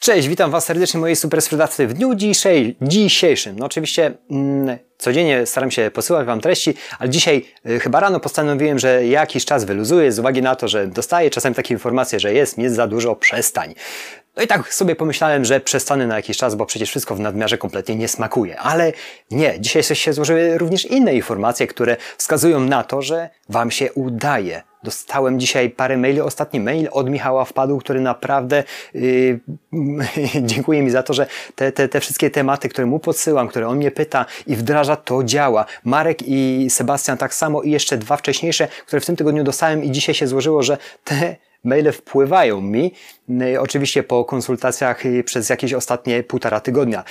Cześć, witam Was serdecznie mojej super sprzedawcy w dniu dzisiej, dzisiejszym. No oczywiście mm, codziennie staram się posyłać Wam treści, ale dzisiaj y, chyba rano postanowiłem, że jakiś czas wyluzuję z uwagi na to, że dostaję czasami takie informacje, że jest, jest za dużo, przestań. No i tak sobie pomyślałem, że przestanę na jakiś czas, bo przecież wszystko w nadmiarze kompletnie nie smakuje. Ale nie, dzisiaj się złożyły również inne informacje, które wskazują na to, że Wam się udaje. Dostałem dzisiaj parę maili. Ostatni mail od Michała wpadł, który naprawdę yy, dziękuję mi za to, że te, te, te wszystkie tematy, które mu podsyłam, które on mnie pyta i wdraża, to działa. Marek i Sebastian tak samo i jeszcze dwa wcześniejsze, które w tym tygodniu dostałem i dzisiaj się złożyło, że te maile wpływają mi, yy, oczywiście po konsultacjach yy, przez jakieś ostatnie półtora tygodnia.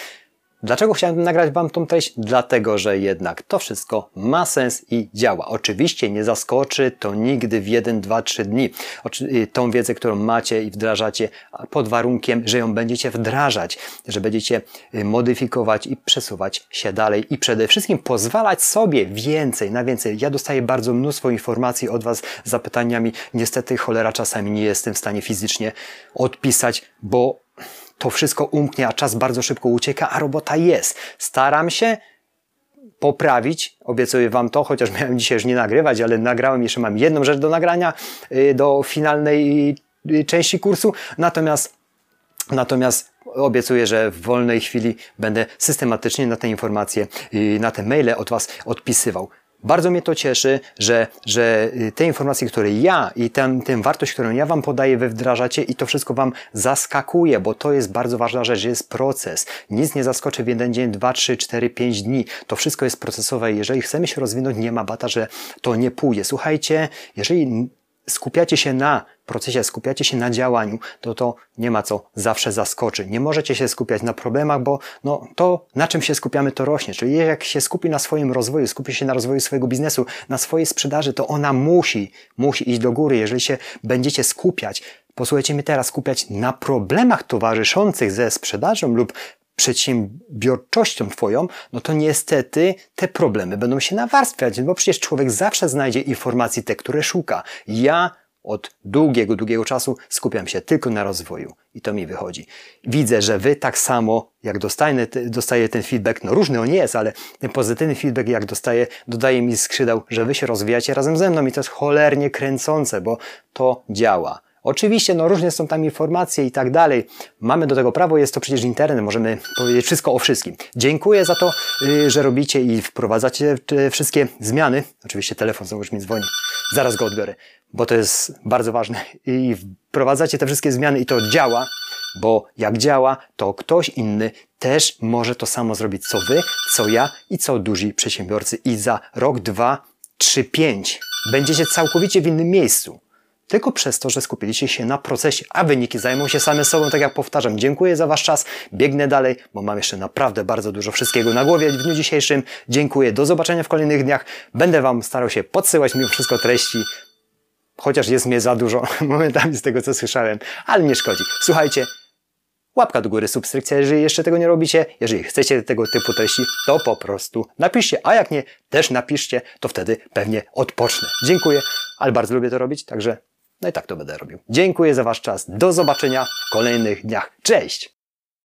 Dlaczego chciałem nagrać Wam tą treść? Dlatego, że jednak to wszystko ma sens i działa. Oczywiście nie zaskoczy to nigdy w 1, 2, 3 dni. Y, tą wiedzę, którą macie i wdrażacie pod warunkiem, że ją będziecie wdrażać, że będziecie y, modyfikować i przesuwać się dalej i przede wszystkim pozwalać sobie więcej, na więcej. Ja dostaję bardzo mnóstwo informacji od Was z zapytaniami. Niestety cholera czasami nie jestem w stanie fizycznie odpisać, bo to wszystko umknie, a czas bardzo szybko ucieka, a robota jest. Staram się poprawić, obiecuję Wam to, chociaż miałem dzisiaj już nie nagrywać, ale nagrałem, jeszcze mam jedną rzecz do nagrania, y, do finalnej y, części kursu, natomiast, natomiast obiecuję, że w wolnej chwili będę systematycznie na te informacje, y, na te maile od Was odpisywał. Bardzo mnie to cieszy, że, że y, te informacje, które ja i tę, wartość, którą ja Wam podaję, Wy wdrażacie i to wszystko Wam zaskakuje, bo to jest bardzo ważna rzecz, jest proces. Nic nie zaskoczy w jeden dzień, dwa, trzy, cztery, pięć dni. To wszystko jest procesowe jeżeli chcemy się rozwinąć, nie ma bata, że to nie pójdzie. Słuchajcie, jeżeli skupiacie się na procesie, skupiacie się na działaniu, to to nie ma co zawsze zaskoczy. Nie możecie się skupiać na problemach, bo no, to, na czym się skupiamy, to rośnie. Czyli jak się skupi na swoim rozwoju, skupi się na rozwoju swojego biznesu, na swojej sprzedaży, to ona musi, musi iść do góry. Jeżeli się będziecie skupiać, posłuchajcie mnie teraz, skupiać na problemach towarzyszących ze sprzedażą lub przedsiębiorczością Twoją, no to niestety te problemy będą się nawarstwiać, bo przecież człowiek zawsze znajdzie informacji te, które szuka. Ja od długiego, długiego czasu skupiam się tylko na rozwoju i to mi wychodzi. Widzę, że Wy tak samo, jak dostaję, dostaję ten feedback, no różny on jest, ale ten pozytywny feedback, jak dostaję, dodaje mi skrzydeł, że Wy się rozwijacie razem ze mną i to jest cholernie kręcące, bo to działa. Oczywiście, no różne są tam informacje i tak dalej. Mamy do tego prawo, jest to przecież internet, możemy powiedzieć wszystko o wszystkim. Dziękuję za to, y, że robicie i wprowadzacie te wszystkie zmiany. Oczywiście telefon znowu mi dzwoni. Zaraz go odbiorę, bo to jest bardzo ważne. I wprowadzacie te wszystkie zmiany i to działa, bo jak działa, to ktoś inny też może to samo zrobić, co wy, co ja i co duzi przedsiębiorcy. I za rok, dwa, trzy, pięć będziecie całkowicie w innym miejscu tylko przez to, że skupiliście się na procesie, a wyniki zajmą się same sobą, tak jak powtarzam. Dziękuję za Wasz czas, biegnę dalej, bo mam jeszcze naprawdę bardzo dużo wszystkiego na głowie w dniu dzisiejszym. Dziękuję, do zobaczenia w kolejnych dniach. Będę Wam starał się podsyłać mimo wszystko treści, chociaż jest mnie za dużo momentami z tego, co słyszałem, ale nie szkodzi. Słuchajcie, łapka do góry, subskrypcja, jeżeli jeszcze tego nie robicie. Jeżeli chcecie tego typu treści, to po prostu napiszcie, a jak nie, też napiszcie, to wtedy pewnie odpocznę. Dziękuję, ale bardzo lubię to robić, także no i tak to będę robił. Dziękuję za Wasz czas. Do zobaczenia w kolejnych dniach. Cześć!